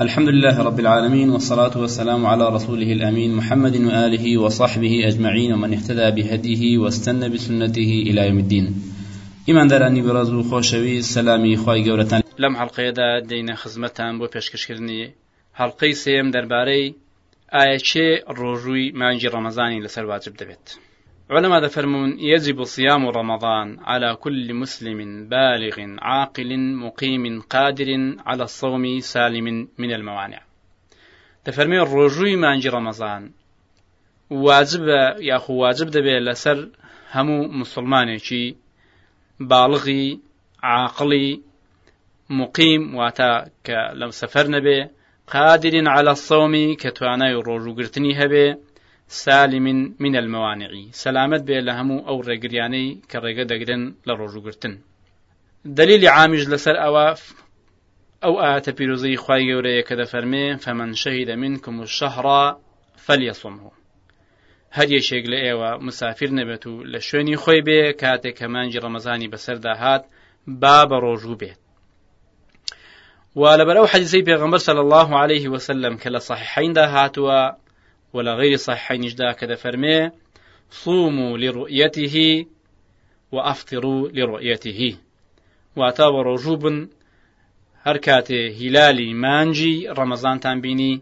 الحمد لله رب العالمين والصلاة والسلام على رسوله الأمين محمد وآله وصحبه أجمعين ومن اهتدى بهديه واستنى بسنته إلى يوم الدين. إيمان داراني برزو خوشوي سلامي خواي قورتان لم حلقه دا دين خزمتان بو پێشکەشکردنی هەڵلقەی سێم دەربارەی ئایا چێ ڕۆژووی مانجی ڕەمەزانی لەسەر واجب دەبێت؟ علماء دفرمون يجب صيام رمضان على كل مسلم بالغ عاقل مقيم قادر على الصوم سالم من الموانع. الرجوي مانجي رمضان. واجب ياخو واجب دبي لسر همو مسلمانێکی باڵغی عاقڵی مقیم واتە کە لەم سەفەر نەبێ قادرین على الصومی کە توانای ڕۆژوگرتنی هەبێ سالم من الموانع. سلامت بێ لە هەموو ئەو ڕێگریانەی کە ڕێگە دەگرن لە ڕۆژوگرتن دلیلی عامیش لەسەر ئەوە ئەو ئاەتە پیرۆزەی خی گەورەیە کە فەمەن شەهیدە منکم و شەهڕا فەلیەسمه هەر یەشێک لە ئێوە مسافر نەبێت و لە شوێنی خۆی بێ کاتێک کە مانجی ڕەمەزانی هات با بە ڕۆژوو بێت ولبر أو حديثي بيغمبر صلى الله عليه وسلم كلا صحيحين دا هاتوا ولا غير صحيح نجدا كذا فرمي صوموا لرؤيته وأفطروا لرؤيته. واتاوە ڕۆژوو بن هەر کاتێ هیلالی مانگی ڕەمەزانتان بینی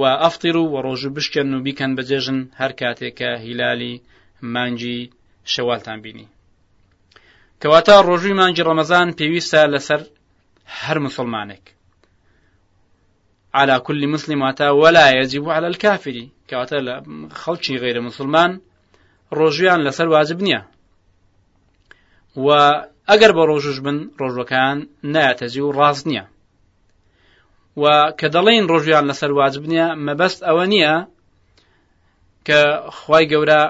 و أفطروا ڕۆژوو بشکن و بیکەن بە جێژن هەر کاتێکە هیلالی مانگی شەوالتان بینی کەواتە ڕۆژووی مانگی ڕەمەزان پێویستە لەسەر هەر مسلمانێک على كل مسلم واتا ولا يجب على الكافر. كواتا خلشي غير مسلمان ڕۆژویان لەسەر واجب نییە و ئەگەر بە ڕۆژش بن ڕۆژەکان نایەتەزی و ڕاست نییە و کە دەڵێن ڕۆژیان لەسەر واجب نییە مەبەست ئەوە نییە کە خی گەورە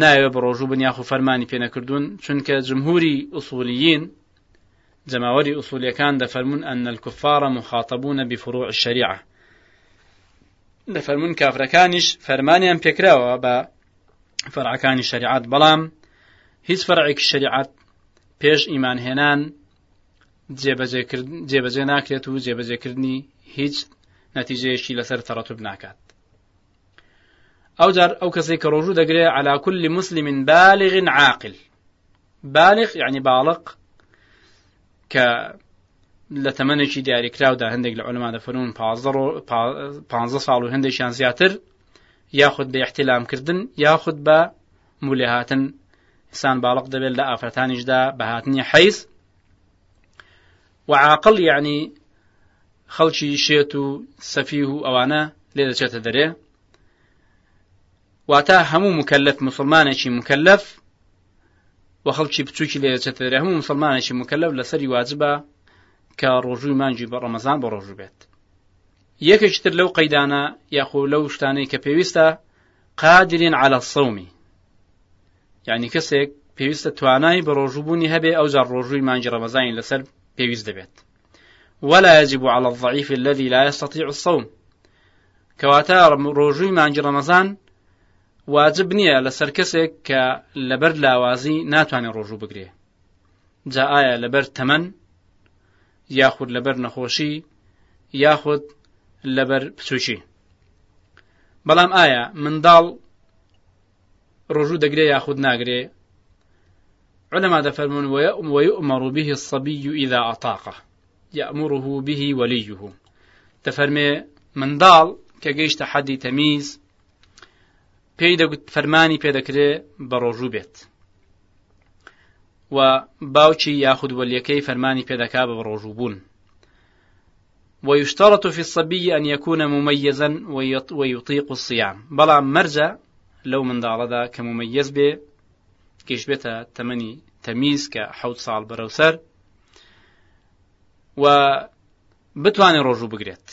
ناوێ بە ڕۆژوو بنیاخ و فەرمانی پێنەکردوون چونکە جمهوری ئوسولیین جماوەری ئوسولیەکان دەفەرمون ئەن الكفار مخاطبون بفروع الشريعة. دەفەرمون کافرەکانیش فەرمانیان پێکراوە بە فەرعەکانی شریعت بەڵام هیچ فەرعێکی شریعت پێش ئیمانهێنان جێبەجێ ناکرێت و جێبەجێکردنی هیچ نەتیجەیەکی لەسەر تەڕەتوب ناکات جار ئەو کەسێک کە ڕۆژوو دەگرێ على كل مسلم بالغ عاقل. بالغ يعني بالغ کە لە تەمەنێکی دیاریکراودا هەندێک لە عولما دەفەرون پ ساڵ و هەندێکیان زیاتر یاخود بە احتیلامکردن یاخود بە مولێهاتن ئسان باڵق دەبێت لە ئافرەتانیشدا بەهاتنی حەیز وعاقل یعنی خەڵکی شێت و سەفی و ئەوانە لێ دەچێتە دەرێ. واتە هەموو مکلف مسلمانێکی مکلف و خەڵکی بچووکی لێ دەچێتە دەرێ هەموو مسلمانێکی مکلف لەسەری واجبە کە ڕۆژووی مانگی بە ڕەمەزان بە ڕۆژوو بێت. یەکێکتر لەو قەیدانە یاخۆ لەو شتانەی کە پێویستە قادر على الصومی یعنی کەسێک پێویستە توانای بە ڕۆژوبوونی هەبێ ئەو جار ڕۆژووی مانگی ڕەمەزانی لەسەر پێویست دەبێت. ولا يجب على الضعيف الذي لا يستطيع الصوم. کەواتە ڕۆژووی مانگی ڕەمەزان واجب نییە لەسەر کەسێک کە لەبەر لاوازی ناتوانێت ڕۆژوو بگرێ. جا ئایا لەبەر تەمەن یاخود لەبەر نەخۆشی یاخود لەبەر پچوشی بەڵام ئایا منداڵ ڕۆژوو دەگرێ یاخود ناگرێ؟ علما دەفەرمون ويؤمر به الصبي إذا أطاقه. يأمره به وليه. دەفەرمێ منداڵ کە گەیشتە حەدی تەمیز پێی دەگوت فەرمانی پێدەکرێ بە ڕۆژوو بێت. و باوکی یاخود وەلیەکەی فەرمانی پێدەکا بە ڕۆژوو بوون. ويشترط في الصبي أن يكون مميزا ويطيق الصيام بلا مرجع لو من داڵەدا کە مميز بێ کەش بێتە تەمەنی تەمیز کە حوت ساڵ بەرەوسەر و بتوانێت ڕۆژوو بگرێت.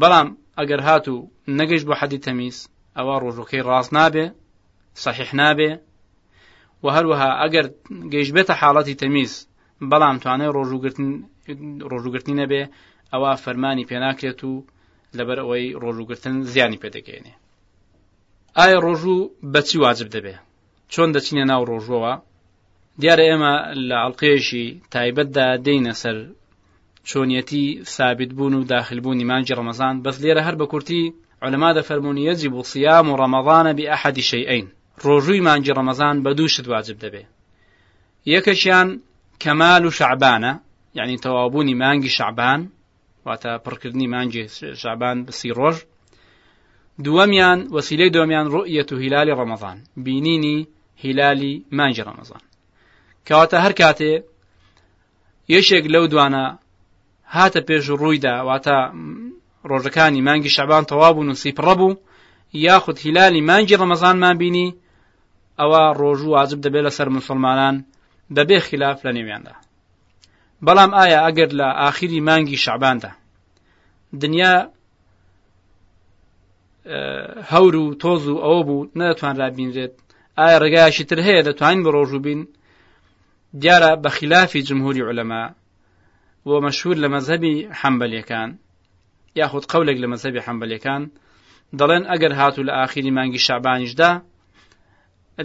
بەڵام ئەگەر هاتوو نەگەشت بۆ حەدی تەمیز. ئەوە ڕۆژەکەی ڕاست نابێ صحیح نابێ. و هەروەها ئەگەر گەیشت بێتە حاڵەتی تەمیز بەڵام توانێت ڕۆژوگرتنی نەبێ ئەوە فەرمانی پێناکرێت و لەبەر ئەوەی ڕۆژوگرتن زیانی پێدەگەێنێ ئایا ڕۆژوو بەچی واجب دەبێ؟ چۆن دەچینە ناو ڕۆژەوە دیارە ئێمە لە ئەڵقەیێکی تایبەتدا دێینە سەر چۆنیەتی ثابت بوون و داخلبوونی مانگی ڕەمەزان بەس لێرە هەر بە کورتی علما دەفەرمونی يجب صيام رمضان بأحد شيئين ڕۆژووی مانگی ڕەمەزان بە دووشت واجب دەبێ. یەکەشیان كمال شعبانە یعنی تەوابوونی مانگی شعبان واتە پڕکردنی مانگی شعبان بە سی ڕۆژ. دووەمیان وەسیلەی دومیان ڕؤیەتو هیلالی ڕەمەزان بینینی هیلالی مانگی ڕەمەزان کەواتە هەر کاتێ یەکێک لەو دوانە هاتە پێش ڕوویدا واتە ڕۆژەکانی مانگی شعبان تەوابوون و سی پڕ بوو یاخود هیلالی مانگی ڕەمەزانمان بینی ئەوە ڕۆژوو واجب دەبێت لەسەر مسلمانان بەبێ خلاف لە نێویاندا. بەڵام ئایا ئەگەر لە ئاخری مانگی شعباندا دنیا هەور و تۆز و ئەوە بوو نەدەتوانرا بینرێت ئایا ڕێگایشی تر هەیە دەتوانین بە ڕۆژوو بین؟ دیارە بە خلافی جمهوری علەما بۆ مەشهور لە مەذهبی حەمبەلەکان یاخود قەولێک لە مەذهبی حەمبەلەکان دەڵێن ئەگەر هاتو لە ئاخری مانگی شعبانیشدا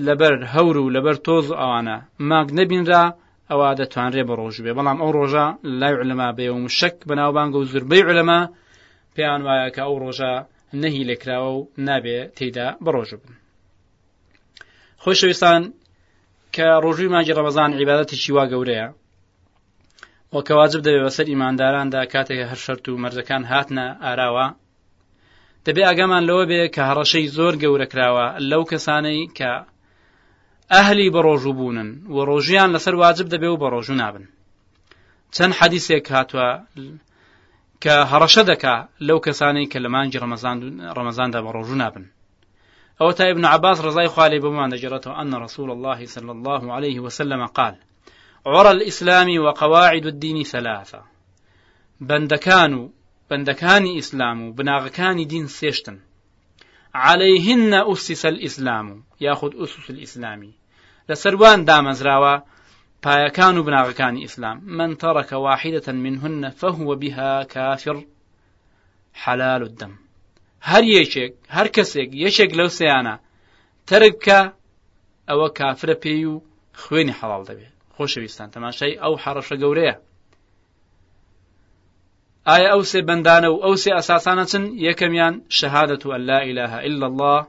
لەبەر هەور و لەبەر تۆز ئەوانە ماگ نەبینرا ئەوە دەتوانرێ بە ڕۆژ بێ. بەڵام ئەو ڕۆژە لای علەما بێ و شک بەناوبانگە و زربەی علەما پێیان وایە کە ئەو ڕۆژە نەهی لێکراوە و نابێ تێیدا بەڕۆژ بن. خۆشەویستان کە ڕۆژووی ماجی ڕەمەزان عیبادەتێکی وا گەورەیە. وەکەواجب دەبێت بەسەر ئیمانداراندا کاتێک هەر شەرت و مەرزەکان هاتنە ئاراوە. دەبێ ئەگەمان لەوە بێ کە هەڕەشەی زۆر گەورە کراوە لەو کەسانەی کە ئەهلی بە ڕۆژوو بوونن و ڕۆژیان لەسەر واجب دەبێ و بە ڕۆژوو نابن. چەند حەدیسێک هاتووە کە هەڕەشە دەکا لەو کەسانەی کە لە مانجی ڕەمەزاندا بە ڕۆژوو نابن. ئەو تا ابن عباس ڕزای خوالي بمان دەجرێتەوە أن رسول الله صلى الله عليه وسلم قال عرى الإسلام وقواعد الدين ثلاثة. بندكان بندكان إسلام بناغكان دين سيشتن. عليهن أسس الإسلام ياخذ أسس الإسلام. لسروان دامزراوە پایەکان و بناغەکانی ئیسلام من ترك واحدة منهن فهو بها كافر. حلال الدم. هەر یەکێک هەر کەسێک یەکێک لەو سیانە ترکە ئەوە کافرە پێی و خوێنی حەڵال دەبێت خۆشەویستان. تەماشای ئەو حەڕەشە گەورەیە. ئایا ئەو سێ بەندانە و ئەو سێ ئەساسانە چن؟ یەکەمیان شەهادەت و ئەلا ئیلاها إلا الله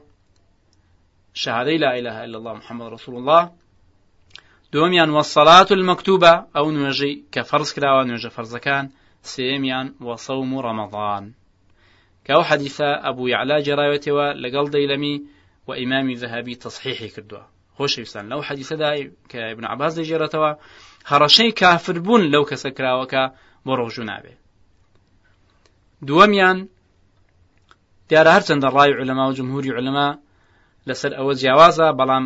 شهادەی لا إله إلا الله محمد رسول الله دومیان وەسەڵات المەکتوبە ئەو نوێژەی کە فەرز کراوە نوێژە فەرزەکان سێمیان وەسەوم و ڕەمەضان کە ئەو حەدیثە ئەبوو یعلا جێراوێتەوە لەگەڵ دەیلەمی و ئیمامی خۆشەویستان لەو حەدیثەدا کە ابن عباس دەژێرێتەوە هەڕەشەی کافر بوون لەو کەسە کراوەکە بۆ ڕۆژوو نابێ. دووەمیان دیارە هەرچەندە ڕای علەما و جمهوری علەما لەسەر ئەوە جیاوازە بەڵام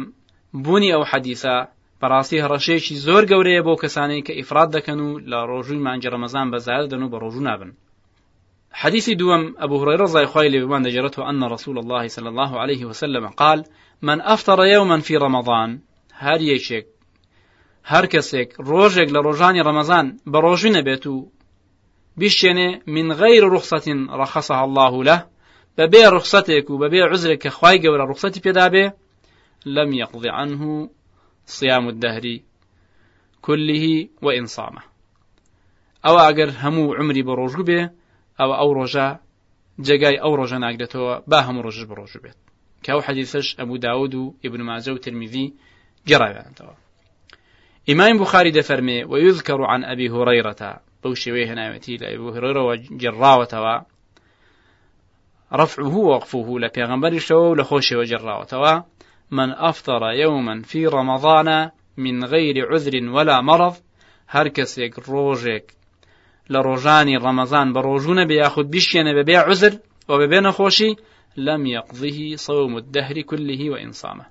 بوونی ئەو حەدیثە بەڕاستی هەڕەشەیەکی زۆر گەورەیە بۆ کەسانەی کە ئیفراد دەکەن و لە ڕۆژووی مانگی ڕەمەزان بەزار دەن و بە ڕۆژوو نابن. حەدیثی دووەم أبو هريرة رضي خوي بمان دجرته أن رسول الله صلى الله عليه وسلم قال من أفطر يوما في رمضان هر يشك هر كسك روجك لروجاني رمضان بروجين بيتو بشينه من غير رخصة رخصها الله له ببيع رخصتك وببيع عذرك خواي قول رخصتي بيدابه لم يقضي عنه صيام الدهر كله وإن صامه أو أجر همو عمري بروج به أو أو رجاء جگای با هەموو ڕۆژ بڕۆژ بێت. ئەو حەدیثش ئەبوو داود ابن ماجە و ترمیذی جێڕاوێنەوە إمام بخاري دفرمي ويذكر عن أبي هريرة بوشي هناوتي لأبو هريرة وجراوة رفعه ووقفه لبيغمبر شو لخوشي وجراوة من أفطر يوما في رمضان من غير عذر ولا مرض هر کەسێک ڕۆژێک لە ڕۆژانی ڕەمەزان بە ڕۆژوونە بێ یاخود بیشێنە بەبێ لەم یەقضیه صوم الدهر كله وإنصامه.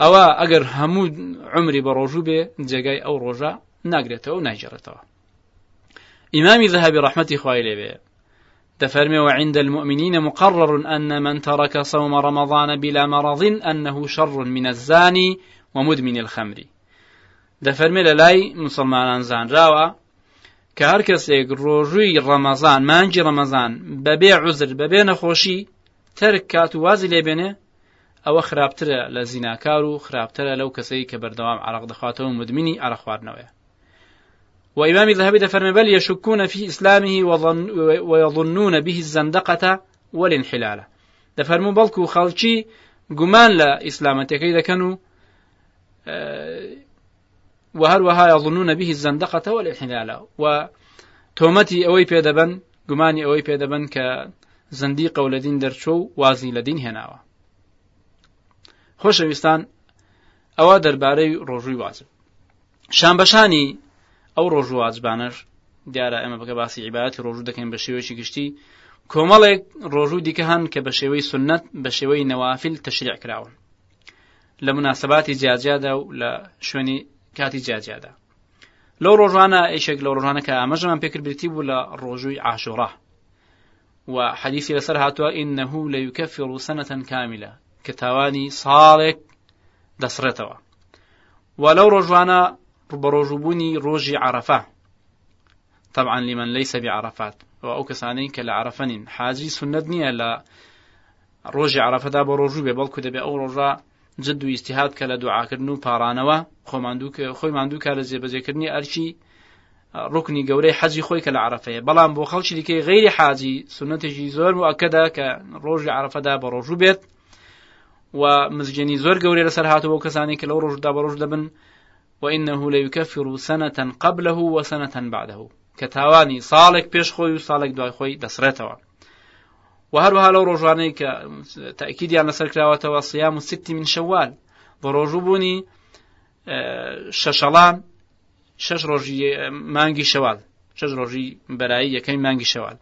ئەوە ئەگەر هەموو عمری بە ڕۆژوو بێ جێگای ئەو ڕۆژە ناگرێتەوە و ناگێڕێتەوە ئیمامی ذهبی ڕحمەتی خوای لێبێ دەفەرمێ وعند المؤمنين مقرر أن من ترك صوم رمضان بلا مرض أنه شر من الزاني ومدمن الخمر. دەفەرمێ لە لای مسلمانان زانراوە کە هەر کەسێک ڕۆژووی ڕەمەزان مانگی ڕەمەزان بەبێ عزر بەبێ نەخۆشی تەرک کات و وازی لێبێنێ ئەوە خراپترە لە زیناکار و خراپترە لەو کەسەی کە بەردەوام عراق دەخواتەوە مدمینی ئارە خواردنەوەی وإمام الذهبي دفرم بل يشكون في إسلامه وظن ويظنون به الزندقة والانحلال دفرمو بلكو خلشي قمان لا إسلامتكي دكنو وهروها يظنون به الزندقة والانحلال وتومتي أوي بيدبن قماني أوي بيدبن كزنديقة ولدين درشو وازي لدين هناوه خۆشەویستان ئەوە دەربارەی ڕۆژووی واجب. شانبەشانی ئەو ڕۆژ واجبانەش دیارە ئەمە بگە باسی عیباەتی ڕۆژوو دەکەین بە شێوەیەکی گشتی کۆمەڵێک ڕۆژوو دیکە هەن کە بە شێوەی سنت بە شێوەی نەوافل تەشریع کراون. لە مناسباتی جیاجیادا و لە شوێنی کاتی جیاجیادا لەو ڕۆژوانە ئیشێک لە ڕۆژانە کە ئامەژەمان پێکرد برتی بوو لە ڕۆژووی عاشوڕا. وحديثي لسر هاتوا إنه ليكفر سنة كاملة کە تاوانی ساڵێک دەسڕێتەوە و لەو ڕۆژوانە بە ڕۆژوبوونی ڕۆژی عرفە طبعا لمن ليس بعرفات. و كسانين كلا عرفنين حاجي لە ڕۆژی عرفەدا بە ڕۆژوو بێ بەڵکو دەبێ ئەو ڕۆژە جد و ئیسیهات کە لە دوعاکردن و پارانەوە خۆی ماندوو کار لە جێبەجێکردنی ئەرچی ڕکنی گەورەی حەجی خۆی کە لە عرفەیە بەڵام بۆ خەڵکی دیکەی غیری حاجی سنتێکی زۆر و ئەکەدا کە ڕۆژی عرفەدا بە ڕۆژوو بێت و مزجني زور قوري لسر هاتو كساني كلو روج دا بروج دبن وإنه ليكفر سنة قبله وسنة بعده كتاواني صالك بيش خوي وصالك دواي خوي دسرتوا و هەروەها لەو ڕۆژوانەی کە تاکیدیان لەسەر کراوەتەوە صيام ست من شوال. بە ڕۆژوو بوونی شەشەڵان شش ڕۆژی مانگی شەوال. شش ڕۆژی بەرایی یەکەی مانگی شەوال.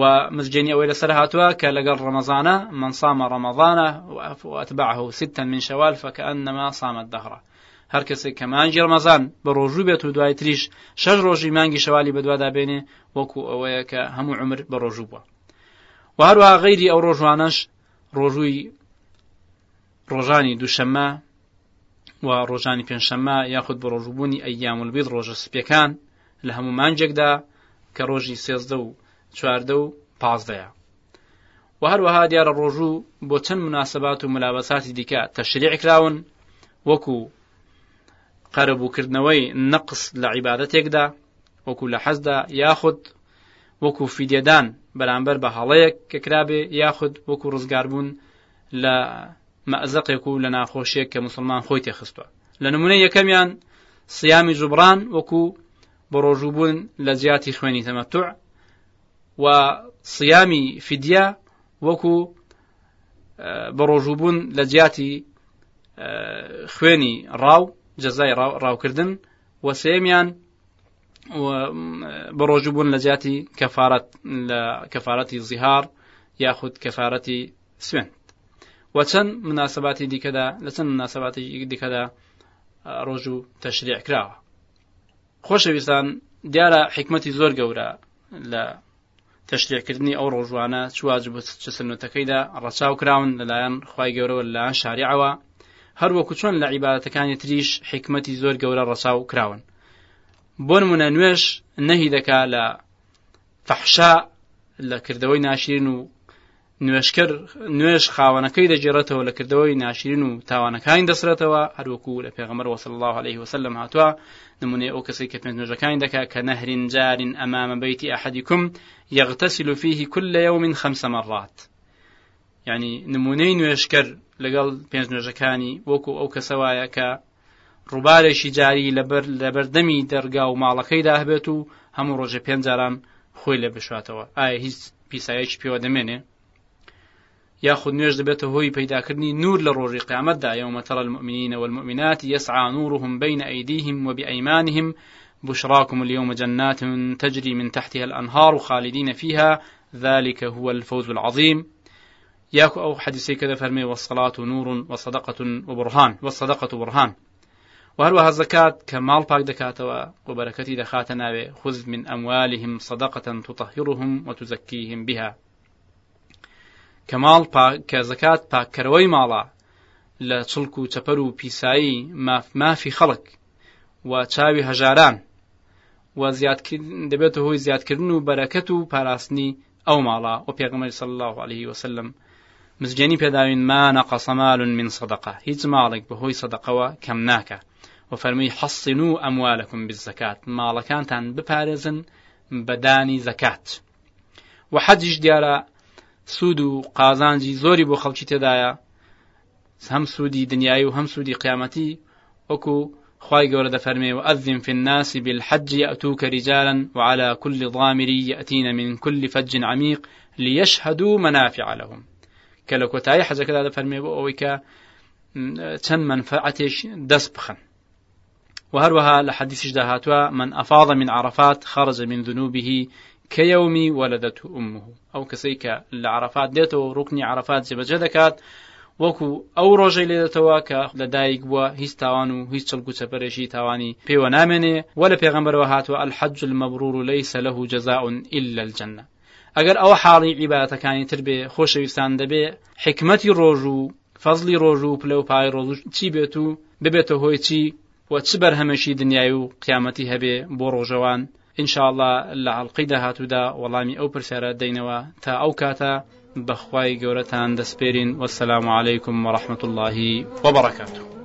و مزگێنی ئەوەی لەسەر هاتووە کە لەگەڵ ڕەمەزانە من صام رمضان وأتبعه ستا من شوال فكأنما صام الدهر هەر کەسێک کە مانگی ڕەمەزان بە ڕۆژوو بێت و دوای تریش شەش ڕۆژی مانگی شەوالی بەدوادابێنێ وەکو ئەوەیە کە هەموو عمر بە ڕۆژوو بووە. و هەروها غیری ئەو ڕۆژوانش ڕۆژووی ڕۆژانی دووشەممە و ڕۆژانی پێنجشەممە یاخود بە ڕۆژبوونی ئەیام البیض ڕۆژە سپیەکان لە هەموو مانجێکدا کە ڕۆژی سێزدە و چواردە و پازدەیە. و هەروەها دیارە ڕۆژوو بۆ چەند مناسبات و ملابەساتی دیکە تەشریع کراون وەکو قەرەبووکردنەوەی نەقص لە عیباەتێکدا وەکو لە حەزدا یاخود وەکو فیدێدان بەرامبەر بە هەڵەیەک کە کرابێ یاخود وەکو ڕزگاربوون لە مەزەقێک و لە ناخۆشیێک کە مسلمان خۆی تێخستووە. لە نمونەی یەکەمیان سیامی جوبران وەکو بە ڕۆژووبوون لە زیاتی خوێنی تەمەتوع و سیامی فیدیا وەکو بەڕۆژوبوون لە جیاتی خوێنی ڕاو جەزای ڕاوکردن و سێمیان بەڕۆژبوون لە جیاتی کەفاەت لە کەفاەتی زیهار یاخود کەفاەتی سوێن. و چەند مناسباتی دیکەدا لە چەند مناسباتی دیکەدا ڕۆژ و تەشریع کراوە. خۆشەویستان دیارە حکمەتی زۆر گەورە لە تەشتێکردنی ئەو ڕۆژوانە چواجب چ سنوەتەکەیدا ڕەچاو کراون لەلایەن خی گەورەوە لەلایەن شاریعەوە. هەروەکو چۆن لە عیباەتەکانی تریش حکمەتی زۆر گەورە ڕەچاو کراون. بۆ نمونە نوێش نەهی دەکا لە فەحشا لە کردەوەی ناشرین و نوێشکر نوێش خاوەنەکەی دەجێڕێتەوە لە کردەوەی ناشرین و تاوانەکانی دەسرێتەوە. هەروەکو لە پێغەمەر وصل الله عليه وسلم ئەو کەسی کە پێنج نوێژەکانی دەکا کە نەهرین جارین ئەمامە بەیتی ئەحدیکم يغتسل فيه كل يوم خمس مرات يعني نوێشکەر لەگەڵ پێنج نوێژەکانی وەکو ئەو کەسەوایە کە ڕووبارێکی جاری لەبەر لەبەردەمی دەرگا و ماڵەکەیدا هەبێت و هەموو ڕۆژە پێنجاران خۆی لە بشاتەوە ئایا هیچ پیسایەکی پێوە دەمێنێ؟ ياخذ نوێژ دەبێتە هۆی پەیداکردنی نور لە ڕۆژی قیامەتدا يوم ترى المؤمنين والمؤمنات يسعى نورهم بين أيديهم وبأيمانهم بشراكم اليوم جنات تجري من تحتها الأنهار خالدين فيها ذلك هو الفوز العظيم ياكو أو حديثي كذا فرمي والصلاة نور وصدقة وبرهان والصدقة برهان. وهروها الزكاة كمال باك دكاتوا وبركتي دخاتنا خذ من أموالهم صدقة تطهرهم وتزكيهم بها. کەماڵ کە زەکات پاکەرەوەی ماڵە لە چڵک و چەپەر و پیسایی مافی خەڵک و چاوی هەژاران و دەبێتە هۆی زیادکردن و بەرەکەت و پاراستنی ئەو ماڵە و پێغمەری صلی الله عليه وسلم مزجێنی پێداوین ما نەقەسە مال من صدقه هیچ ماڵێک بەهۆی سەدەقەوە کەم ناکە. وفەرمی حەسین و ئەموالەکم بالزەکات ماڵەکانتان بپارێزن بەدانی زەکات و حەجیش دیارە سوود و قازانجی زۆری بۆ خەڵکی تێدایە هەم سوودی دنیای و هەم سوودی قیامەتی وأذن في الناس بالحج يأتوك رجالا وعلى كل ضامر يأتين من كل فج عميق ليشهدوا منافع لهم. كلكوتاي حاجة كذا دفرمي بأويك تن منفعتش دس بخن. وهروها لحديث جداهاتوا من أفاض من عرفات خرج من ذنوبه كيوم ولدته أمه. أو كسيك لعرفات ديتو ركني عرفات جبجدكات وەکو ئەو ڕۆژەی لێدێتەوە کە لەدایک بووە هیچ تاوان و هیچ چڵک و چەپەرێکی تاوانی پێوە نامێنێ وە لە پێغمبەرەوە هاتووە جەزاء إلا الجنة. ئەگەر ئەوە حاڵی عیباتەکانی تر بێ خۆشەویستان دەبێ حکمەتی ڕۆژ و فەزلی ڕۆژ و پلە و پای ڕۆژ چی بێت و چی؟ وە چ بەرهەمەشی دنیای و قیامەتی هەبێ بۆ ڕۆژەوان؟ ئینشاءله لە عڵلقی داهاتوودا وەڵامی ئەو پرسیارە دەینەوە تا ئەو کاتە بەخوای گەورەتان دەسپێرین وەسلام عیکم وەڕحمت اللهی وبرکاته